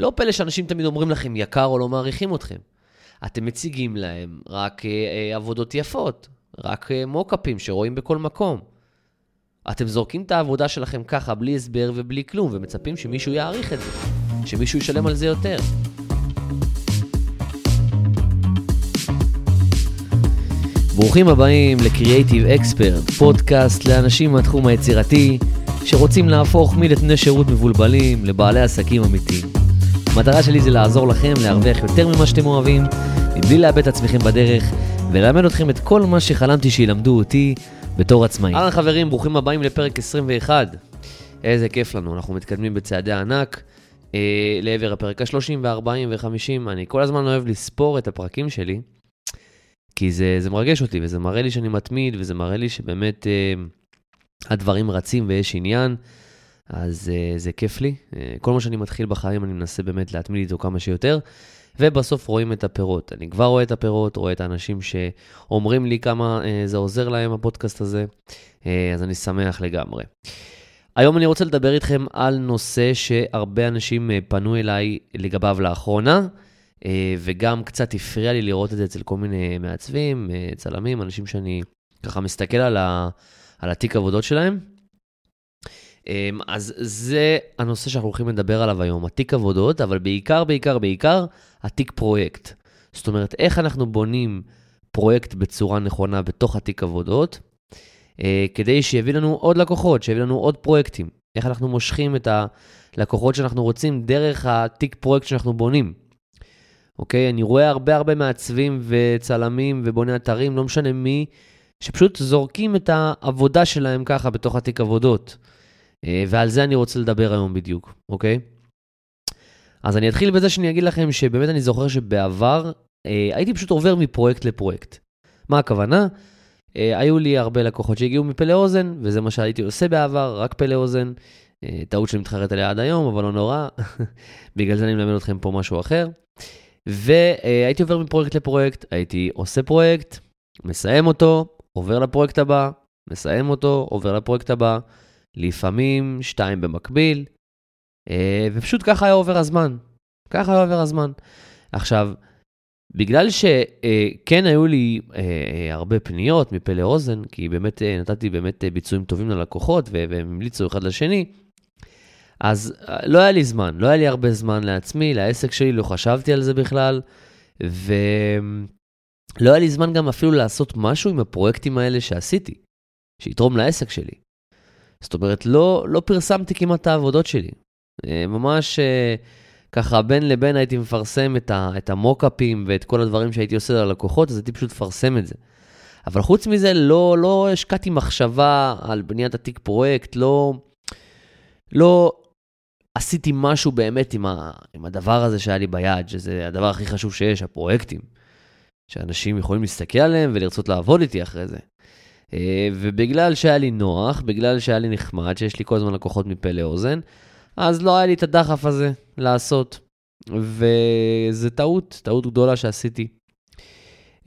לא פלא שאנשים תמיד אומרים לכם יקר או לא מעריכים אתכם. אתם מציגים להם רק אה, אה, עבודות יפות, רק אה, מוקאפים שרואים בכל מקום. אתם זורקים את העבודה שלכם ככה, בלי הסבר ובלי כלום, ומצפים שמישהו יעריך את זה, שמישהו ישלם על זה יותר. ברוכים הבאים ל-Creative Expert, פודקאסט לאנשים מהתחום היצירתי שרוצים להפוך מנתני שירות מבולבלים לבעלי עסקים אמיתיים. המטרה שלי זה לעזור לכם להרוויח יותר ממה שאתם אוהבים, מבלי לאבד את עצמכם בדרך, וללמד אתכם את כל מה שחלמתי שילמדו אותי בתור עצמאי. אהלן חברים, ברוכים הבאים לפרק 21. איזה כיף לנו, אנחנו מתקדמים בצעדי ענק אה, לעבר הפרק ה-30 וה-40 ו-50. אני כל הזמן אוהב לספור את הפרקים שלי, כי זה, זה מרגש אותי, וזה מראה לי שאני מתמיד, וזה מראה לי שבאמת אה, הדברים רצים ויש עניין. אז uh, זה כיף לי. Uh, כל מה שאני מתחיל בחיים, אני מנסה באמת להתמיד איתו כמה שיותר, ובסוף רואים את הפירות. אני כבר רואה את הפירות, רואה את האנשים שאומרים לי כמה uh, זה עוזר להם, הפודקאסט הזה, uh, אז אני שמח לגמרי. היום אני רוצה לדבר איתכם על נושא שהרבה אנשים uh, פנו אליי לגביו לאחרונה, uh, וגם קצת הפריע לי לראות את זה אצל כל מיני מעצבים, uh, צלמים, אנשים שאני ככה מסתכל על, ה, על התיק עבודות שלהם. אמ, אז זה הנושא שאנחנו הולכים לדבר עליו היום, התיק עבודות, אבל בעיקר, בעיקר, בעיקר, התיק פרויקט. זאת אומרת, איך אנחנו בונים פרויקט בצורה נכונה בתוך התיק עבודות, אה, כדי שיביא לנו עוד לקוחות, שיביא לנו עוד פרויקטים. איך אנחנו מושכים את הלקוחות שאנחנו רוצים דרך התיק פרויקט שאנחנו בונים. אוקיי? אני רואה הרבה הרבה מעצבים וצלמים ובוני אתרים, לא משנה מי, שפשוט זורקים את העבודה שלהם ככה בתוך התיק עבודות. אה, ועל זה אני רוצה לדבר היום בדיוק, אוקיי? אז אני אתחיל בזה שאני אגיד לכם שבאמת אני זוכר שבעבר אה, הייתי פשוט עובר מפרויקט לפרויקט. מה הכוונה? אה, היו לי הרבה לקוחות שהגיעו מפה לאוזן, וזה מה שהייתי עושה בעבר, רק פה לאוזן. אה, טעות שאני מתחרט עליה עד היום, אבל לא נורא. בגלל זה אני מלמד אתכם פה משהו אחר. והייתי עובר מפרויקט לפרויקט, הייתי עושה פרויקט, מסיים אותו, עובר לפרויקט הבא, מסיים אותו, עובר לפרויקט הבא. לפעמים שתיים במקביל, אה, ופשוט ככה היה עובר הזמן. ככה היה עובר הזמן. עכשיו, בגלל שכן היו לי אה, הרבה פניות מפה לאוזן, כי באמת אה, נתתי באמת ביצועים טובים ללקוחות והם המליצו אחד לשני, אז לא היה לי זמן, לא היה לי הרבה זמן לעצמי, לעסק שלי, לא חשבתי על זה בכלל, ולא היה לי זמן גם אפילו לעשות משהו עם הפרויקטים האלה שעשיתי, שיתרום לעסק שלי. זאת אומרת, לא, לא פרסמתי כמעט את העבודות שלי. אה, ממש אה, ככה בין לבין הייתי מפרסם את, ה, את המוקאפים ואת כל הדברים שהייתי עושה ללקוחות, אז הייתי פשוט מפרסם את זה. אבל חוץ מזה, לא, לא השקעתי מחשבה על בניית התיק פרויקט, לא, לא עשיתי משהו באמת עם, ה, עם הדבר הזה שהיה לי ביד, שזה הדבר הכי חשוב שיש, הפרויקטים. שאנשים יכולים להסתכל עליהם ולרצות לעבוד איתי אחרי זה. אה, ובגלל שהיה לי נוח, בגלל שהיה לי נחמד, שיש לי כל הזמן לקוחות מפה לאוזן, אז לא היה לי את הדחף הזה לעשות. וזה טעות, טעות גדולה שעשיתי.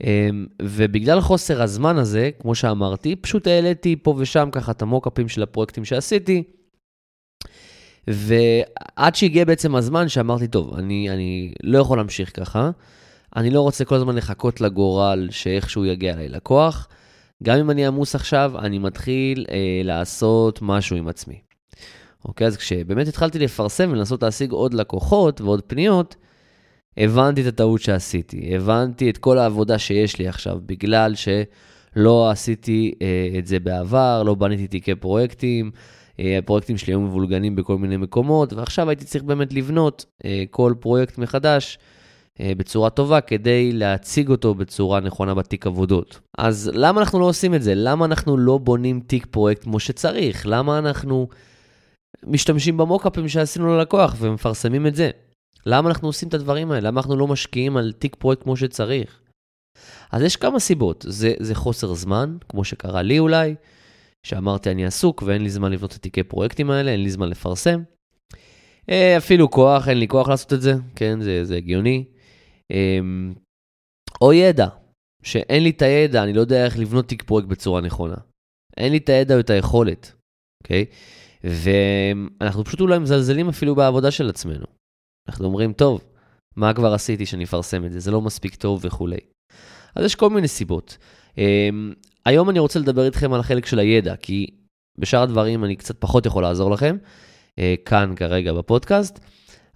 אה, ובגלל חוסר הזמן הזה, כמו שאמרתי, פשוט העליתי פה ושם ככה את המוקאפים של הפרויקטים שעשיתי. ועד שהגיע בעצם הזמן שאמרתי, טוב, אני, אני לא יכול להמשיך ככה, אני לא רוצה כל הזמן לחכות לגורל שאיכשהו יגיע אליי לקוח. גם אם אני עמוס עכשיו, אני מתחיל אה, לעשות משהו עם עצמי. אוקיי, אז כשבאמת התחלתי לפרסם ולנסות להשיג עוד לקוחות ועוד פניות, הבנתי את הטעות שעשיתי, הבנתי את כל העבודה שיש לי עכשיו, בגלל שלא עשיתי אה, את זה בעבר, לא בניתי תיקי פרויקטים, אה, הפרויקטים שלי היו מבולגנים בכל מיני מקומות, ועכשיו הייתי צריך באמת לבנות אה, כל פרויקט מחדש. אה, בצורה טובה כדי להציג אותו בצורה נכונה בתיק עבודות. אז למה אנחנו לא עושים את זה? למה אנחנו לא בונים תיק פרויקט כמו שצריך? למה אנחנו משתמשים במוקאפים שעשינו ללקוח ומפרסמים את זה? למה אנחנו עושים את הדברים האלה? למה אנחנו לא משקיעים על תיק פרויקט כמו שצריך? אז יש כמה סיבות. זה, זה חוסר זמן, כמו שקרה לי אולי, שאמרתי אני עסוק ואין לי זמן לבנות את תיקי פרויקטים האלה, אין לי זמן לפרסם. אה, אפילו כוח, אין לי כוח לעשות את זה, כן, זה, זה הגיוני. אמ, או ידע, שאין לי את הידע, אני לא יודע איך לבנות תיק פרויקט בצורה נכונה. אין לי את הידע או את היכולת, אוקיי? ואנחנו פשוט אולי מזלזלים אפילו בעבודה של עצמנו. אנחנו אומרים, טוב, מה כבר עשיתי שאני אפרסם את זה? זה לא מספיק טוב וכולי. אז יש כל מיני סיבות. אמ, היום אני רוצה לדבר איתכם על החלק של הידע, כי בשאר הדברים אני קצת פחות יכול לעזור לכם, אה, כאן כרגע בפודקאסט,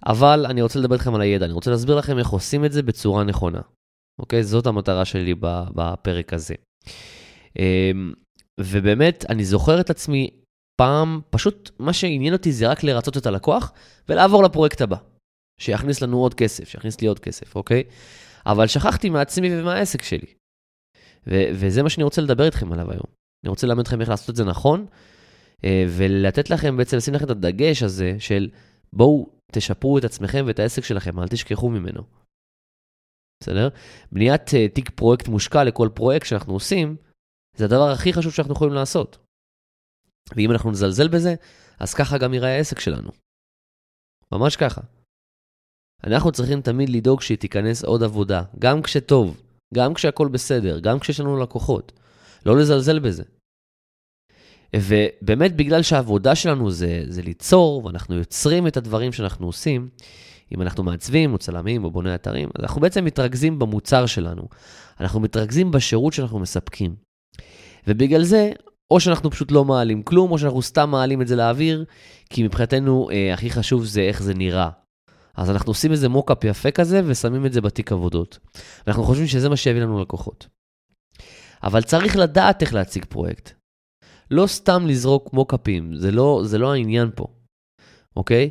אבל אני רוצה לדבר איתכם על הידע, אני רוצה להסביר לכם איך עושים את זה בצורה נכונה. אוקיי? זאת המטרה שלי בפרק הזה. אמ, ובאמת, אני זוכר את עצמי פעם, פשוט מה שעניין אותי זה רק לרצות את הלקוח ולעבור לפרויקט הבא. שיכניס לנו עוד כסף, שיכניס לי עוד כסף, אוקיי? אבל שכחתי מעצמי ומהעסק שלי. ו- וזה מה שאני רוצה לדבר איתכם עליו היום. אני רוצה ללמד אתכם איך לעשות את זה נכון, אה, ולתת לכם, בעצם לשים לכם את הדגש הזה של בואו תשפרו את עצמכם ואת העסק שלכם, אל תשכחו ממנו. בסדר? בניית uh, תיק פרויקט מושקע לכל פרויקט שאנחנו עושים, זה הדבר הכי חשוב שאנחנו יכולים לעשות. ואם אנחנו נזלזל בזה, אז ככה גם ייראה העסק שלנו. ממש ככה. אנחנו צריכים תמיד לדאוג שהיא תיכנס עוד עבודה, גם כשטוב, גם כשהכול בסדר, גם כשיש לנו לקוחות. לא לזלזל בזה. ובאמת בגלל שהעבודה שלנו זה, זה ליצור, ואנחנו יוצרים את הדברים שאנחנו עושים, אם אנחנו מעצבים או צלמים או בוני אתרים, אז אנחנו בעצם מתרכזים במוצר שלנו. אנחנו מתרכזים בשירות שאנחנו מספקים. ובגלל זה, או שאנחנו פשוט לא מעלים כלום, או שאנחנו סתם מעלים את זה לאוויר, כי מבחינתנו אה, הכי חשוב זה איך זה נראה. אז אנחנו עושים איזה מוקאפ יפה כזה ושמים את זה בתיק עבודות. ואנחנו חושבים שזה מה שיביא לנו לקוחות. אבל צריך לדעת איך להציג פרויקט. לא סתם לזרוק מוקאפים, זה לא, זה לא העניין פה, אוקיי?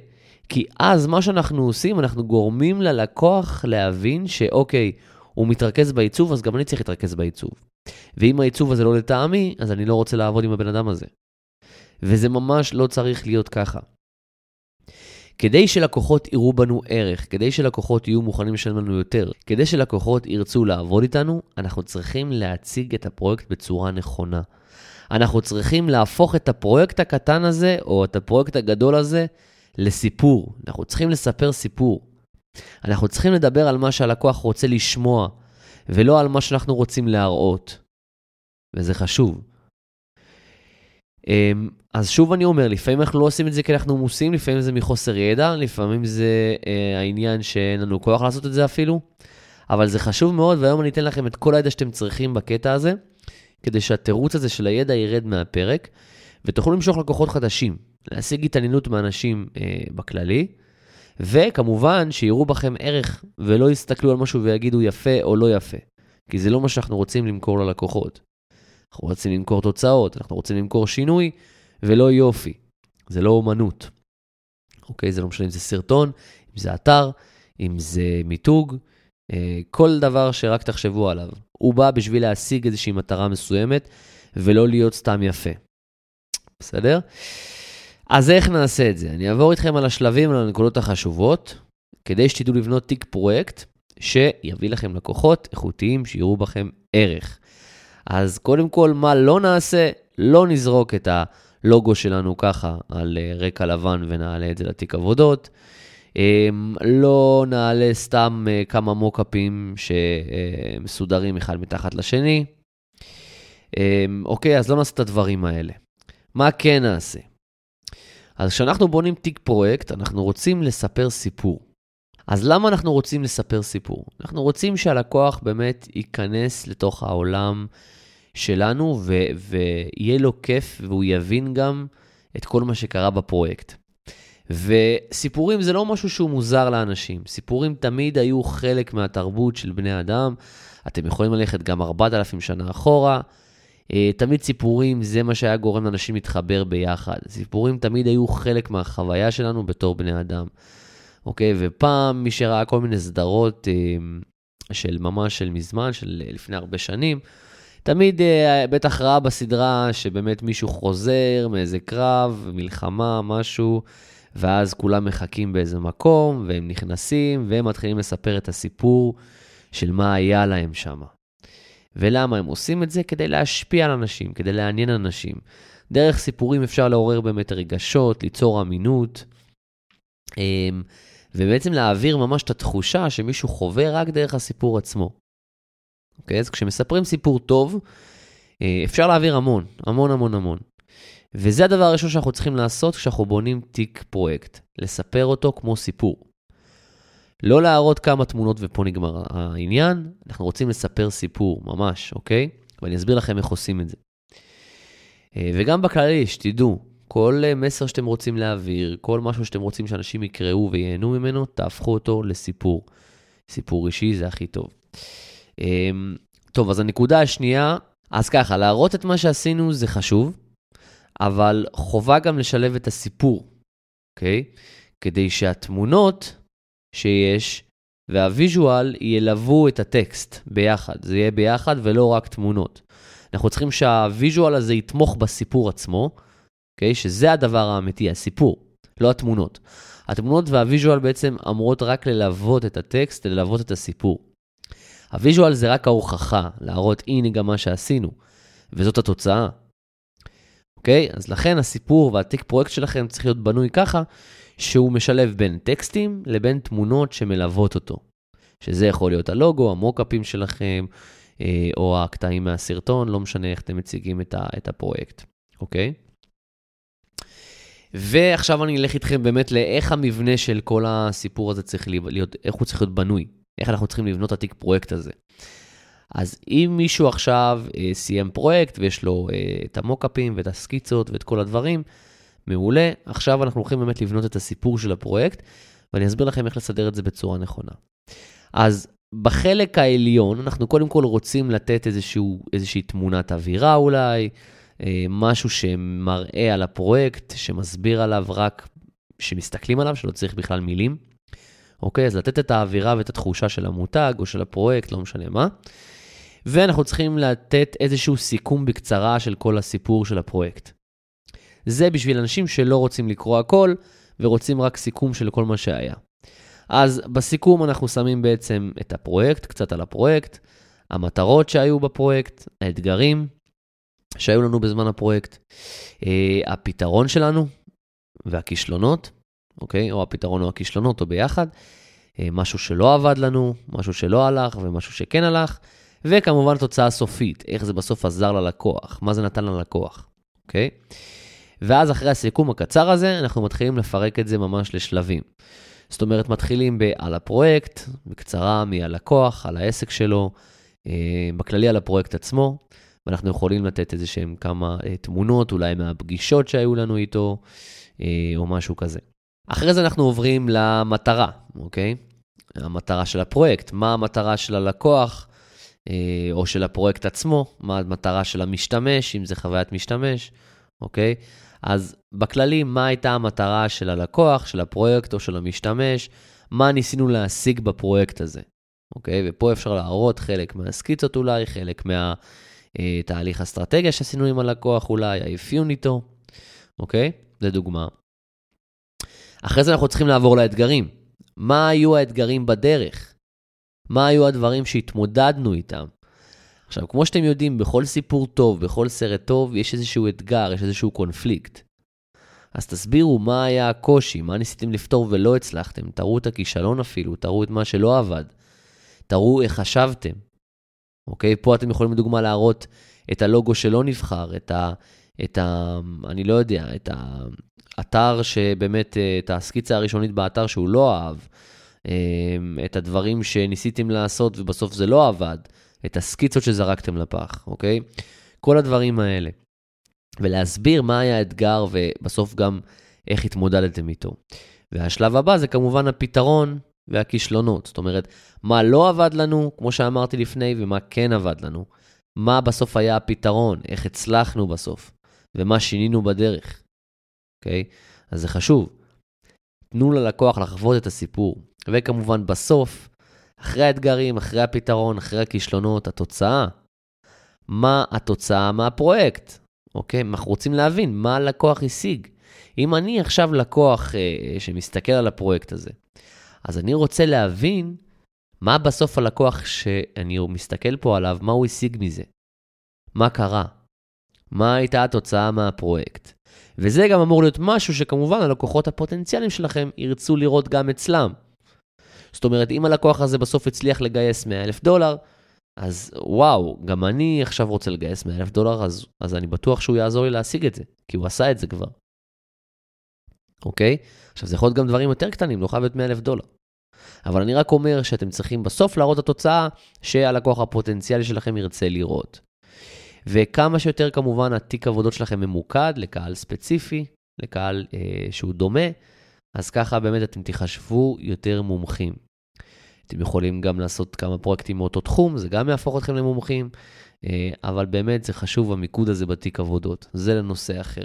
כי אז מה שאנחנו עושים, אנחנו גורמים ללקוח להבין שאוקיי, הוא מתרכז בעיצוב, אז גם אני צריך להתרכז בעיצוב. ואם העיצוב הזה לא לטעמי, אז אני לא רוצה לעבוד עם הבן אדם הזה. וזה ממש לא צריך להיות ככה. כדי שלקוחות יראו בנו ערך, כדי שלקוחות יהיו מוכנים לשלם לנו יותר, כדי שלקוחות ירצו לעבוד איתנו, אנחנו צריכים להציג את הפרויקט בצורה נכונה. אנחנו צריכים להפוך את הפרויקט הקטן הזה, או את הפרויקט הגדול הזה, לסיפור. אנחנו צריכים לספר סיפור. אנחנו צריכים לדבר על מה שהלקוח רוצה לשמוע, ולא על מה שאנחנו רוצים להראות. וזה חשוב. אמ, אז שוב אני אומר, לפעמים אנחנו לא עושים את זה כי אנחנו עמוסים, לפעמים זה מחוסר ידע, לפעמים זה אה, העניין שאין לנו כוח לעשות את זה אפילו, אבל זה חשוב מאוד, והיום אני אתן לכם את כל הידע שאתם צריכים בקטע הזה, כדי שהתירוץ הזה של הידע ירד מהפרק, ותוכלו למשוך לקוחות חדשים, להשיג התעניינות מאנשים אה, בכללי, וכמובן שיראו בכם ערך ולא יסתכלו על משהו ויגידו יפה או לא יפה, כי זה לא מה שאנחנו רוצים למכור ללקוחות. אנחנו רוצים למכור תוצאות, אנחנו רוצים למכור שינוי ולא יופי. זה לא אומנות. אוקיי? זה לא משנה אם זה סרטון, אם זה אתר, אם זה מיתוג, אה, כל דבר שרק תחשבו עליו. הוא בא בשביל להשיג איזושהי מטרה מסוימת ולא להיות סתם יפה. בסדר? אז איך נעשה את זה? אני אעבור איתכם על השלבים, על הנקודות החשובות, כדי שתדעו לבנות תיק פרויקט שיביא לכם לקוחות איכותיים שיראו בכם ערך. אז קודם כל, מה לא נעשה? לא נזרוק את הלוגו שלנו ככה על אה, רקע לבן ונעלה את זה לתיק עבודות. אמ, לא נעלה סתם אה, כמה מוקאפים שמסודרים אחד מתחת לשני. אמ, אוקיי, אז לא נעשה את הדברים האלה. מה כן נעשה? אז כשאנחנו בונים תיק פרויקט, אנחנו רוצים לספר סיפור. אז למה אנחנו רוצים לספר סיפור? אנחנו רוצים שהלקוח באמת ייכנס לתוך העולם שלנו ו- ויהיה לו כיף והוא יבין גם את כל מה שקרה בפרויקט. וסיפורים זה לא משהו שהוא מוזר לאנשים. סיפורים תמיד היו חלק מהתרבות של בני אדם. אתם יכולים ללכת גם 4,000 שנה אחורה. אה, תמיד סיפורים זה מה שהיה גורם לאנשים להתחבר ביחד. סיפורים תמיד היו חלק מהחוויה שלנו בתור בני אדם. אוקיי? ופעם מי שראה כל מיני סדרות אה, של ממש של מזמן, של לפני הרבה שנים, תמיד אה, בטח ראה בסדרה שבאמת מישהו חוזר מאיזה קרב, מלחמה, משהו, ואז כולם מחכים באיזה מקום, והם נכנסים, והם מתחילים לספר את הסיפור של מה היה להם שם. ולמה הם עושים את זה? כדי להשפיע על אנשים, כדי לעניין אנשים. דרך סיפורים אפשר לעורר באמת רגשות, ליצור אמינות, אמ, ובעצם להעביר ממש את התחושה שמישהו חווה רק דרך הסיפור עצמו. אוקיי? אז כשמספרים סיפור טוב, אה, אפשר להעביר המון, המון המון המון. וזה הדבר הראשון שאנחנו צריכים לעשות כשאנחנו בונים תיק פרויקט, לספר אותו כמו סיפור. לא להראות כמה תמונות ופה נגמר העניין, אנחנו רוצים לספר סיפור, ממש, אוקיי? ואני אסביר לכם איך עושים את זה. אה, וגם בכללי, שתדעו, כל אה, מסר שאתם רוצים להעביר, כל משהו שאתם רוצים שאנשים יקראו וייהנו ממנו, תהפכו אותו לסיפור. סיפור אישי זה הכי טוב. אמ, טוב, אז הנקודה השנייה, אז ככה, להראות את מה שעשינו זה חשוב, אבל חובה גם לשלב את הסיפור, אוקיי? כדי שהתמונות שיש וה visual ילוו את הטקסט ביחד. זה יהיה ביחד ולא רק תמונות. אנחנו צריכים שה visual הזה יתמוך בסיפור עצמו, אוקיי? שזה הדבר האמיתי, הסיפור, לא התמונות. התמונות וה visual בעצם אמורות רק ללוות את הטקסט, ללוות את הסיפור. ה visual זה רק ההוכחה, להראות הנה גם מה שעשינו, וזאת התוצאה. אוקיי? אז לכן הסיפור והתיק פרויקט שלכם צריך להיות בנוי ככה, שהוא משלב בין טקסטים לבין תמונות שמלוות אותו. שזה יכול להיות הלוגו, המוקאפים שלכם, אה, או הקטעים מהסרטון, לא משנה איך אתם מציגים את הפרויקט, אוקיי? ועכשיו אני אלך איתכם באמת לאיך המבנה של כל הסיפור הזה צריך להיות, איך הוא צריך להיות בנוי, איך אנחנו צריכים לבנות את התיק פרויקט הזה. אז אם מישהו עכשיו אה, סיים פרויקט ויש לו אה, את המוקאפים ואת הסקיצות ואת כל הדברים, מעולה. עכשיו אנחנו הולכים באמת לבנות את הסיפור של הפרויקט, ואני אסביר לכם איך לסדר את זה בצורה נכונה. אז בחלק העליון, אנחנו קודם כל רוצים לתת איזשהו, איזושהי תמונת אווירה אולי, אה, משהו שמראה על הפרויקט, שמסביר עליו רק, שמסתכלים עליו, שלא צריך בכלל מילים. אוקיי, אז לתת את האווירה ואת התחושה של המותג או של הפרויקט, לא משנה מה. ואנחנו צריכים לתת איזשהו סיכום בקצרה של כל הסיפור של הפרויקט. זה בשביל אנשים שלא רוצים לקרוא הכל ורוצים רק סיכום של כל מה שהיה. אז בסיכום אנחנו שמים בעצם את הפרויקט, קצת על הפרויקט, המטרות שהיו בפרויקט, האתגרים שהיו לנו בזמן הפרויקט, אה, הפתרון שלנו והכישלונות, אוקיי? או הפתרון או הכישלונות או ביחד, אה, משהו שלא עבד לנו, משהו שלא הלך ומשהו שכן הלך, וכמובן תוצאה סופית, איך זה בסוף עזר ללקוח, מה זה נתן ללקוח, אוקיי? ואז אחרי הסיכום הקצר הזה, אנחנו מתחילים לפרק את זה ממש לשלבים. זאת אומרת, מתחילים על הפרויקט, בקצרה מי הלקוח, על העסק שלו, אה, בכללי על הפרויקט עצמו, ואנחנו יכולים לתת איזה שהם כמה אה, תמונות, אולי מהפגישות שהיו לנו איתו, אה, או משהו כזה. אחרי זה אנחנו עוברים למטרה, אוקיי? המטרה של הפרויקט, מה המטרה של הלקוח, או של הפרויקט עצמו, מה המטרה של המשתמש, אם זה חוויית משתמש, אוקיי? אז בכללי, מה הייתה המטרה של הלקוח, של הפרויקט או של המשתמש, מה ניסינו להשיג בפרויקט הזה, אוקיי? ופה אפשר להראות חלק מהסקיצות אולי, חלק מהתהליך אה, אסטרטגיה שעשינו עם הלקוח אולי, האפיון איתו, אוקיי? זה דוגמה. אחרי זה אנחנו צריכים לעבור לאתגרים. מה היו האתגרים בדרך? מה היו הדברים שהתמודדנו איתם? עכשיו, כמו שאתם יודעים, בכל סיפור טוב, בכל סרט טוב, יש איזשהו אתגר, יש איזשהו קונפליקט. אז תסבירו מה היה הקושי, מה ניסיתם לפתור ולא הצלחתם. תראו את הכישלון אפילו, תראו את מה שלא עבד. תראו איך חשבתם. אוקיי? פה אתם יכולים לדוגמה להראות את הלוגו שלא נבחר, את ה... את ה... אני לא יודע, את האתר שבאמת, את הסקיצה הראשונית באתר שהוא לא אהב, אה, את הדברים שניסיתם לעשות ובסוף זה לא עבד. את הסקיצות שזרקתם לפח, אוקיי? כל הדברים האלה. ולהסביר מה היה האתגר ובסוף גם איך התמודדתם איתו. והשלב הבא זה כמובן הפתרון והכישלונות. זאת אומרת, מה לא עבד לנו, כמו שאמרתי לפני, ומה כן עבד לנו. מה בסוף היה הפתרון, איך הצלחנו בסוף, ומה שינינו בדרך, אוקיי? אז זה חשוב. תנו ללקוח לחוות את הסיפור. וכמובן, בסוף, אחרי האתגרים, אחרי הפתרון, אחרי הכישלונות, התוצאה. מה התוצאה מהפרויקט? אוקיי? אנחנו רוצים להבין מה הלקוח השיג. אם אני עכשיו לקוח אה, שמסתכל על הפרויקט הזה, אז אני רוצה להבין מה בסוף הלקוח שאני מסתכל פה עליו, מה הוא השיג מזה. מה קרה? מה הייתה התוצאה מהפרויקט? וזה גם אמור להיות משהו שכמובן הלקוחות הפוטנציאליים שלכם ירצו לראות גם אצלם. זאת אומרת, אם הלקוח הזה בסוף הצליח לגייס 100 אלף דולר, אז וואו, גם אני עכשיו רוצה לגייס 100 אלף דולר, אז, אז אני בטוח שהוא יעזור לי להשיג את זה, כי הוא עשה את זה כבר. אוקיי? עכשיו, זה יכול להיות גם דברים יותר קטנים, לא חייב להיות 100 אלף דולר. אבל אני רק אומר שאתם צריכים בסוף להראות את התוצאה שהלקוח הפוטנציאלי שלכם ירצה לראות. וכמה שיותר כמובן התיק עבודות שלכם ממוקד לקהל ספציפי, לקהל אה, שהוא דומה, אז ככה באמת אתם תיחשבו יותר מומחים. אתם יכולים גם לעשות כמה פרויקטים מאותו תחום, זה גם יהפוך אתכם למומחים, אה, אבל באמת זה חשוב המיקוד הזה בתיק עבודות, זה לנושא אחר.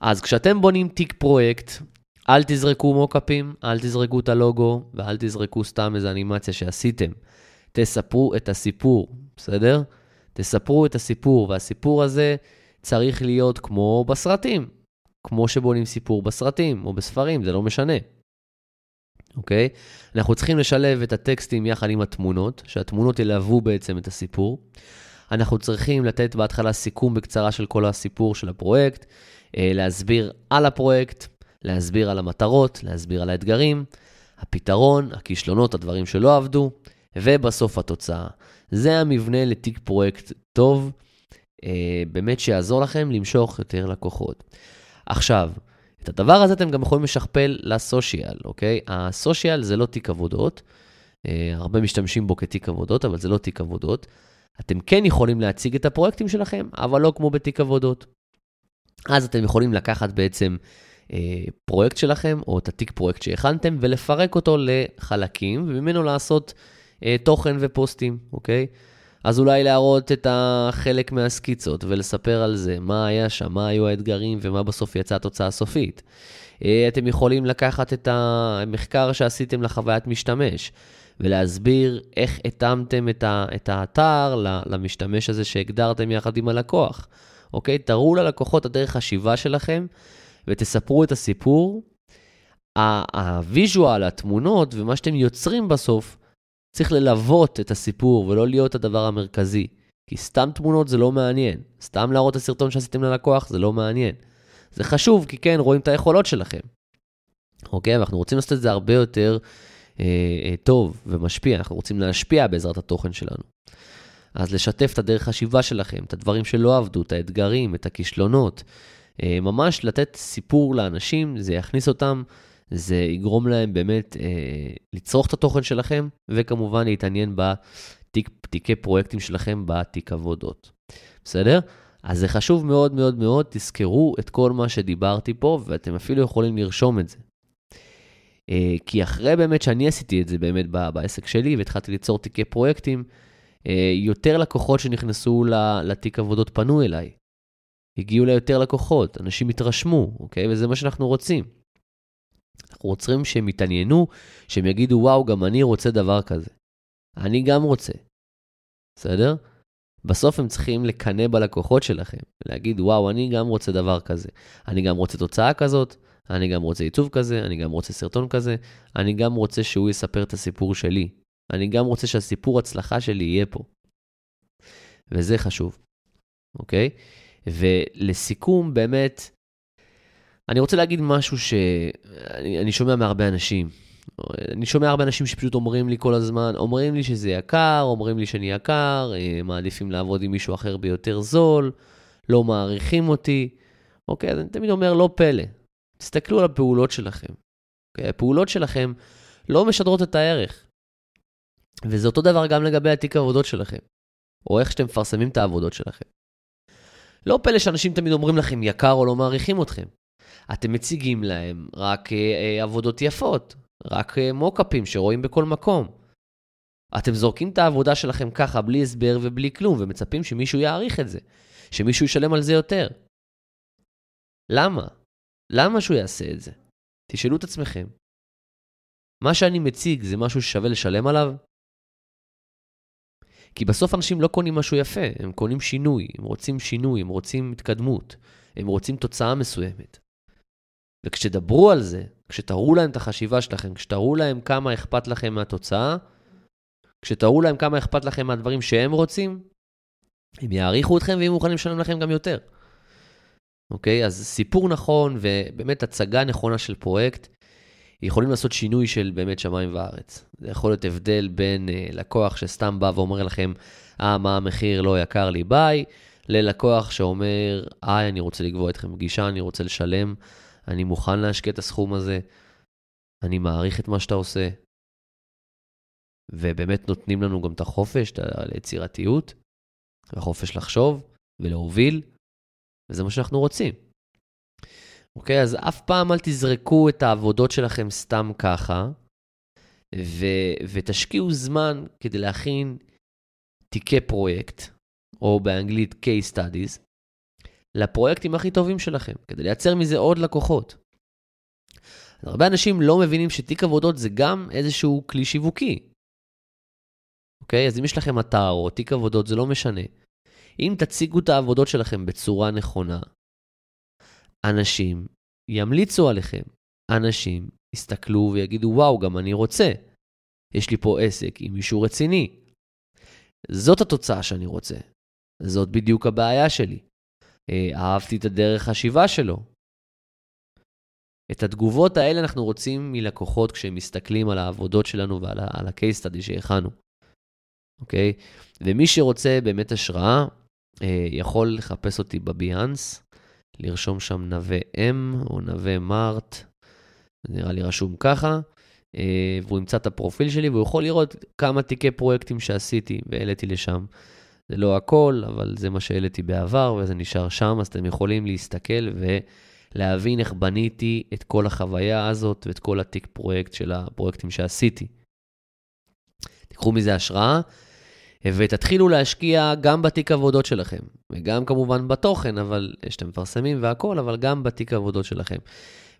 אז כשאתם בונים תיק פרויקט, אל תזרקו מוקאפים, אל תזרקו את הלוגו, ואל תזרקו סתם איזו אנימציה שעשיתם. תספרו את הסיפור, בסדר? תספרו את הסיפור, והסיפור הזה צריך להיות כמו בסרטים, כמו שבונים סיפור בסרטים או בספרים, זה לא משנה. אוקיי? אנחנו צריכים לשלב את הטקסטים יחד עם התמונות, שהתמונות ילוו בעצם את הסיפור. אנחנו צריכים לתת בהתחלה סיכום בקצרה של כל הסיפור של הפרויקט, אה, להסביר על הפרויקט, להסביר על המטרות, להסביר על האתגרים, הפתרון, הכישלונות, הדברים שלא עבדו, ובסוף התוצאה. זה המבנה לתיק פרויקט טוב, אה, באמת שיעזור לכם למשוך יותר לקוחות. עכשיו, את הדבר הזה אתם גם יכולים לשכפל לסושיאל, אוקיי? הסושיאל זה לא תיק עבודות, אה, הרבה משתמשים בו כתיק עבודות, אבל זה לא תיק עבודות. אתם כן יכולים להציג את הפרויקטים שלכם, אבל לא כמו בתיק עבודות. אז אתם יכולים לקחת בעצם אה, פרויקט שלכם, או את התיק פרויקט שהכנתם, ולפרק אותו לחלקים, וממנו לעשות תוכן ופוסטים, אוקיי? אז אולי להראות את החלק מהסקיצות ולספר על זה, מה היה שם, מה היו האתגרים ומה בסוף יצאה התוצאה הסופית. אה, אתם יכולים לקחת את המחקר שעשיתם לחוויית משתמש ולהסביר איך התאמתם את, את האתר למשתמש הזה שהגדרתם יחד עם הלקוח. אוקיי? תראו ללקוחות את הדרך חשיבה שלכם ותספרו את הסיפור. הוויז'ואל, התמונות ומה שאתם יוצרים בסוף, צריך ללוות את הסיפור ולא להיות הדבר המרכזי. כי סתם תמונות זה לא מעניין. סתם להראות את הסרטון שעשיתם ללקוח זה לא מעניין. זה חשוב, כי כן, רואים את היכולות שלכם. אוקיי? ואנחנו רוצים לעשות את זה הרבה יותר אה, אה, טוב ומשפיע. אנחנו רוצים להשפיע בעזרת התוכן שלנו. אז לשתף את הדרך חשיבה שלכם, את הדברים שלא עבדו, את האתגרים, את הכישלונות. אה, ממש לתת סיפור לאנשים, זה יכניס אותם זה יגרום להם באמת אה, לצרוך את התוכן שלכם, וכמובן להתעניין בתיקי פרויקטים שלכם בתיק עבודות. בסדר? אז זה חשוב מאוד מאוד מאוד, תזכרו את כל מה שדיברתי פה, ואתם אפילו יכולים לרשום את זה. אה, כי אחרי באמת שאני עשיתי את זה באמת בעסק שלי, והתחלתי ליצור תיקי פרויקטים, אה, יותר לקוחות שנכנסו לתיק עבודות פנו אליי. הגיעו ליותר לקוחות, אנשים התרשמו, אוקיי? וזה מה שאנחנו רוצים. רוצים שהם יתעניינו, שהם יגידו, וואו, גם אני רוצה דבר כזה. אני גם רוצה. בסדר? בסוף הם צריכים לקנא בלקוחות שלכם, להגיד, וואו, אני גם רוצה דבר כזה. אני גם רוצה תוצאה כזאת, אני גם רוצה עיצוב כזה, אני גם רוצה סרטון כזה, אני גם רוצה שהוא יספר את הסיפור שלי. אני גם רוצה שהסיפור הצלחה שלי יהיה פה. וזה חשוב, אוקיי? ולסיכום, באמת, אני רוצה להגיד משהו שאני שומע מהרבה אנשים. אני שומע הרבה אנשים שפשוט אומרים לי כל הזמן, אומרים לי שזה יקר, אומרים לי שאני יקר, אה, מעדיפים לעבוד עם מישהו אחר ביותר זול, לא מעריכים אותי. אוקיי, אז אני תמיד אומר, לא פלא. תסתכלו על הפעולות שלכם. אוקיי, הפעולות שלכם לא משדרות את הערך. וזה אותו דבר גם לגבי התיק העבודות שלכם, או איך שאתם מפרסמים את העבודות שלכם. לא פלא שאנשים תמיד אומרים לכם יקר או לא מעריכים אתכם. אתם מציגים להם רק אה, אה, עבודות יפות, רק אה, מוקאפים שרואים בכל מקום. אתם זורקים את העבודה שלכם ככה, בלי הסבר ובלי כלום, ומצפים שמישהו יעריך את זה, שמישהו ישלם על זה יותר. למה? למה שהוא יעשה את זה? תשאלו את עצמכם. מה שאני מציג זה משהו ששווה לשלם עליו? כי בסוף אנשים לא קונים משהו יפה, הם קונים שינוי, הם רוצים שינוי, הם רוצים התקדמות, הם רוצים תוצאה מסוימת. וכשתדברו על זה, כשתראו להם את החשיבה שלכם, כשתראו להם כמה אכפת לכם מהתוצאה, כשתראו להם כמה אכפת לכם מהדברים שהם רוצים, הם יעריכו אתכם ויהיו מוכנים לשלם לכם גם יותר. אוקיי? אז סיפור נכון ובאמת הצגה נכונה של פרויקט, יכולים לעשות שינוי של באמת שמיים וארץ. זה יכול להיות הבדל בין uh, לקוח שסתם בא ואומר לכם, אה, מה המחיר לא יקר לי, ביי, ללקוח שאומר, היי, אני רוצה לקבוע אתכם פגישה, אני רוצה לשלם אני מוכן להשקיע את הסכום הזה, אני מעריך את מה שאתה עושה, ובאמת נותנים לנו גם את החופש, את היצירתיות, החופש לחשוב ולהוביל, וזה מה שאנחנו רוצים. אוקיי? אז אף פעם אל תזרקו את העבודות שלכם סתם ככה, ו- ותשקיעו זמן כדי להכין תיקי פרויקט, או באנגלית case studies, לפרויקטים הכי טובים שלכם, כדי לייצר מזה עוד לקוחות. הרבה אנשים לא מבינים שתיק עבודות זה גם איזשהו כלי שיווקי. אוקיי? אז אם יש לכם אתר או תיק עבודות, זה לא משנה. אם תציגו את העבודות שלכם בצורה נכונה, אנשים ימליצו עליכם. אנשים יסתכלו ויגידו, וואו, גם אני רוצה. יש לי פה עסק עם מישהו רציני. זאת התוצאה שאני רוצה. זאת בדיוק הבעיה שלי. אה, אהבתי את הדרך חשיבה שלו. את התגובות האלה אנחנו רוצים מלקוחות כשהם מסתכלים על העבודות שלנו ועל ה-case study שהכנו, אוקיי? ומי שרוצה באמת השראה, אה, יכול לחפש אותי בביאנס, לרשום שם נווה אם או נווה מארט, נראה לי רשום ככה, אה, והוא ימצא את הפרופיל שלי והוא יכול לראות כמה תיקי פרויקטים שעשיתי והעליתי לשם. זה לא הכל, אבל זה מה שהעליתי בעבר וזה נשאר שם, אז אתם יכולים להסתכל ולהבין איך בניתי את כל החוויה הזאת ואת כל התיק פרויקט של הפרויקטים שעשיתי. תיקחו מזה השראה ותתחילו להשקיע גם בתיק עבודות שלכם, וגם כמובן בתוכן, אבל שאתם מפרסמים והכול, אבל גם בתיק עבודות שלכם.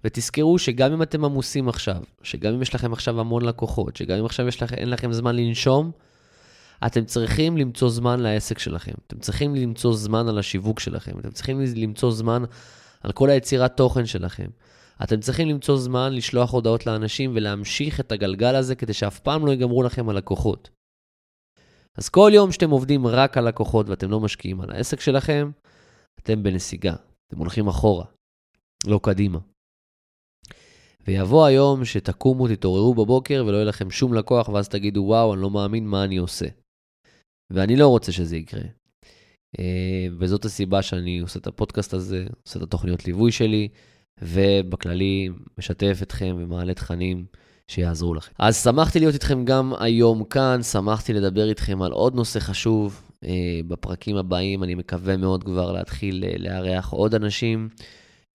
ותזכרו שגם אם אתם עמוסים עכשיו, שגם אם יש לכם עכשיו המון לקוחות, שגם אם עכשיו לכם, אין לכם זמן לנשום, אתם צריכים למצוא זמן לעסק שלכם. אתם צריכים למצוא זמן על השיווק שלכם. אתם צריכים למצוא זמן על כל היצירת תוכן שלכם. אתם צריכים למצוא זמן לשלוח הודעות לאנשים ולהמשיך את הגלגל הזה כדי שאף פעם לא ייגמרו לכם הלקוחות. אז כל יום שאתם עובדים רק על לקוחות ואתם לא משקיעים על העסק שלכם, אתם בנסיגה. אתם הולכים אחורה, לא קדימה. ויבוא היום שתקומו, תתעוררו בבוקר ולא יהיה לכם שום לקוח, ואז תגידו, וואו, אני לא מאמין מה אני עושה. ואני לא רוצה שזה יקרה. אה, וזאת הסיבה שאני עושה את הפודקאסט הזה, עושה את התוכניות ליווי שלי, ובכללי משתף אתכם ומעלה תכנים שיעזרו לכם. אז שמחתי להיות איתכם גם היום כאן, שמחתי לדבר איתכם על עוד נושא חשוב. אה, בפרקים הבאים אני מקווה מאוד כבר להתחיל אה, לארח עוד אנשים.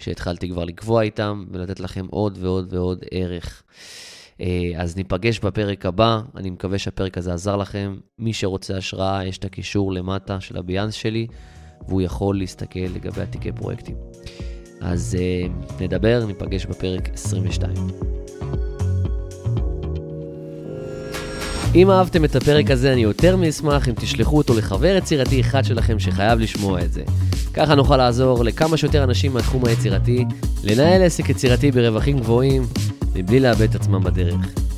שהתחלתי כבר לקבוע איתם ולתת לכם עוד ועוד ועוד ערך. אה, אז ניפגש בפרק הבא, אני מקווה שהפרק הזה עזר לכם. מי שרוצה השראה, יש את הקישור למטה של הביאנס שלי, והוא יכול להסתכל לגבי התיקי פרויקטים. אז אה, נדבר, ניפגש בפרק 22. אם אהבתם את הפרק הזה, אני יותר מאשמח אם תשלחו אותו לחבר יצירתי אחד שלכם שחייב לשמוע את זה. ככה נוכל לעזור לכמה שיותר אנשים מהתחום היצירתי לנהל עסק יצירתי ברווחים גבוהים מבלי לאבד את עצמם בדרך.